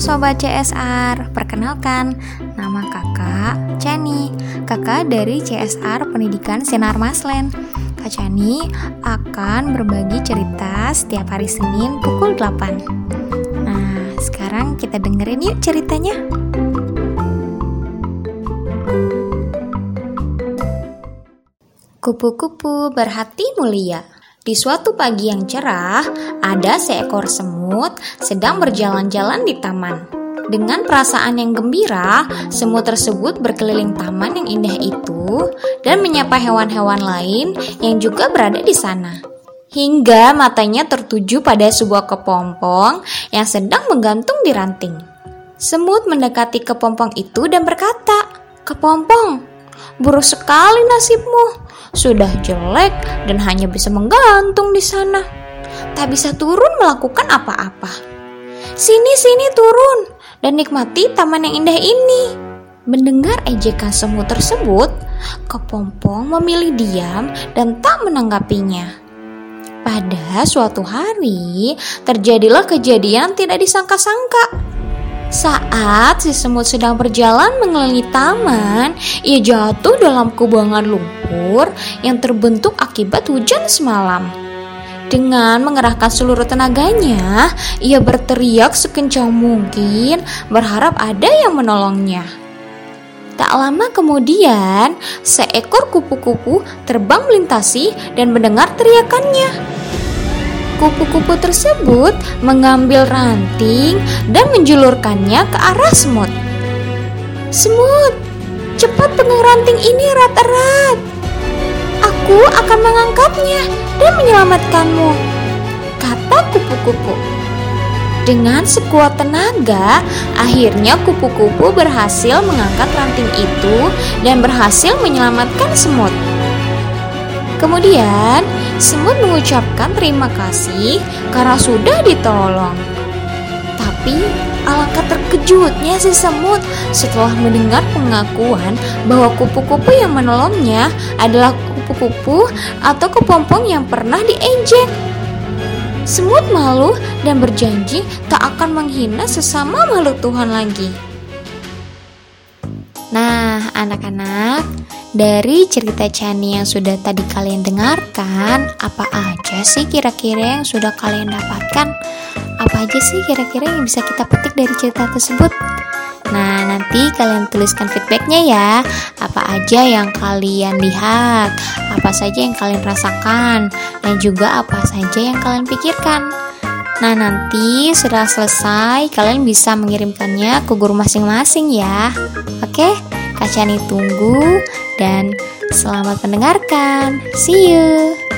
Sobat CSR, perkenalkan nama kakak Chani Kakak dari CSR Pendidikan Sinar Maslen. Kak Chani akan berbagi cerita setiap hari Senin pukul 8 Nah, sekarang kita dengerin yuk ceritanya. Kupu-kupu berhati mulia di suatu pagi yang cerah, ada seekor semut sedang berjalan-jalan di taman. Dengan perasaan yang gembira, semut tersebut berkeliling taman yang indah itu dan menyapa hewan-hewan lain yang juga berada di sana. Hingga matanya tertuju pada sebuah kepompong yang sedang menggantung di ranting. Semut mendekati kepompong itu dan berkata, "Kepompong, buruk sekali nasibmu sudah jelek dan hanya bisa menggantung di sana. Tak bisa turun melakukan apa-apa. Sini sini turun dan nikmati taman yang indah ini. Mendengar ejekan semut tersebut, kepompong memilih diam dan tak menanggapinya. Pada suatu hari, terjadilah kejadian tidak disangka-sangka. Saat si semut sedang berjalan mengelilingi taman, ia jatuh dalam kubangan lumpur yang terbentuk akibat hujan semalam. Dengan mengerahkan seluruh tenaganya, ia berteriak sekencang mungkin, berharap ada yang menolongnya. Tak lama kemudian, seekor kupu-kupu terbang melintasi dan mendengar teriakannya. Kupu-kupu tersebut mengambil ranting dan menjulurkannya ke arah semut. Semut, cepat pegang ranting ini erat-erat. Aku akan mengangkatnya dan menyelamatkanmu, kata kupu-kupu. Dengan sekuat tenaga, akhirnya kupu-kupu berhasil mengangkat ranting itu dan berhasil menyelamatkan semut. Kemudian, semut mengucapkan terima kasih karena sudah ditolong. Tapi alangkah terkejutnya si semut setelah mendengar pengakuan bahwa kupu-kupu yang menolongnya adalah kupu-kupu atau kepompong yang pernah diejek. Semut malu dan berjanji tak akan menghina sesama makhluk Tuhan lagi. Nah, anak-anak, dari cerita Chani yang sudah tadi kalian dengarkan, apa aja sih kira-kira yang sudah kalian dapatkan? Apa aja sih kira-kira yang bisa kita petik dari cerita tersebut? Nah, nanti kalian tuliskan feedbacknya ya. Apa aja yang kalian lihat, apa saja yang kalian rasakan, dan juga apa saja yang kalian pikirkan. Nah, nanti setelah selesai, kalian bisa mengirimkannya ke guru masing-masing ya. Oke, Kak tunggu dan selamat mendengarkan. See you.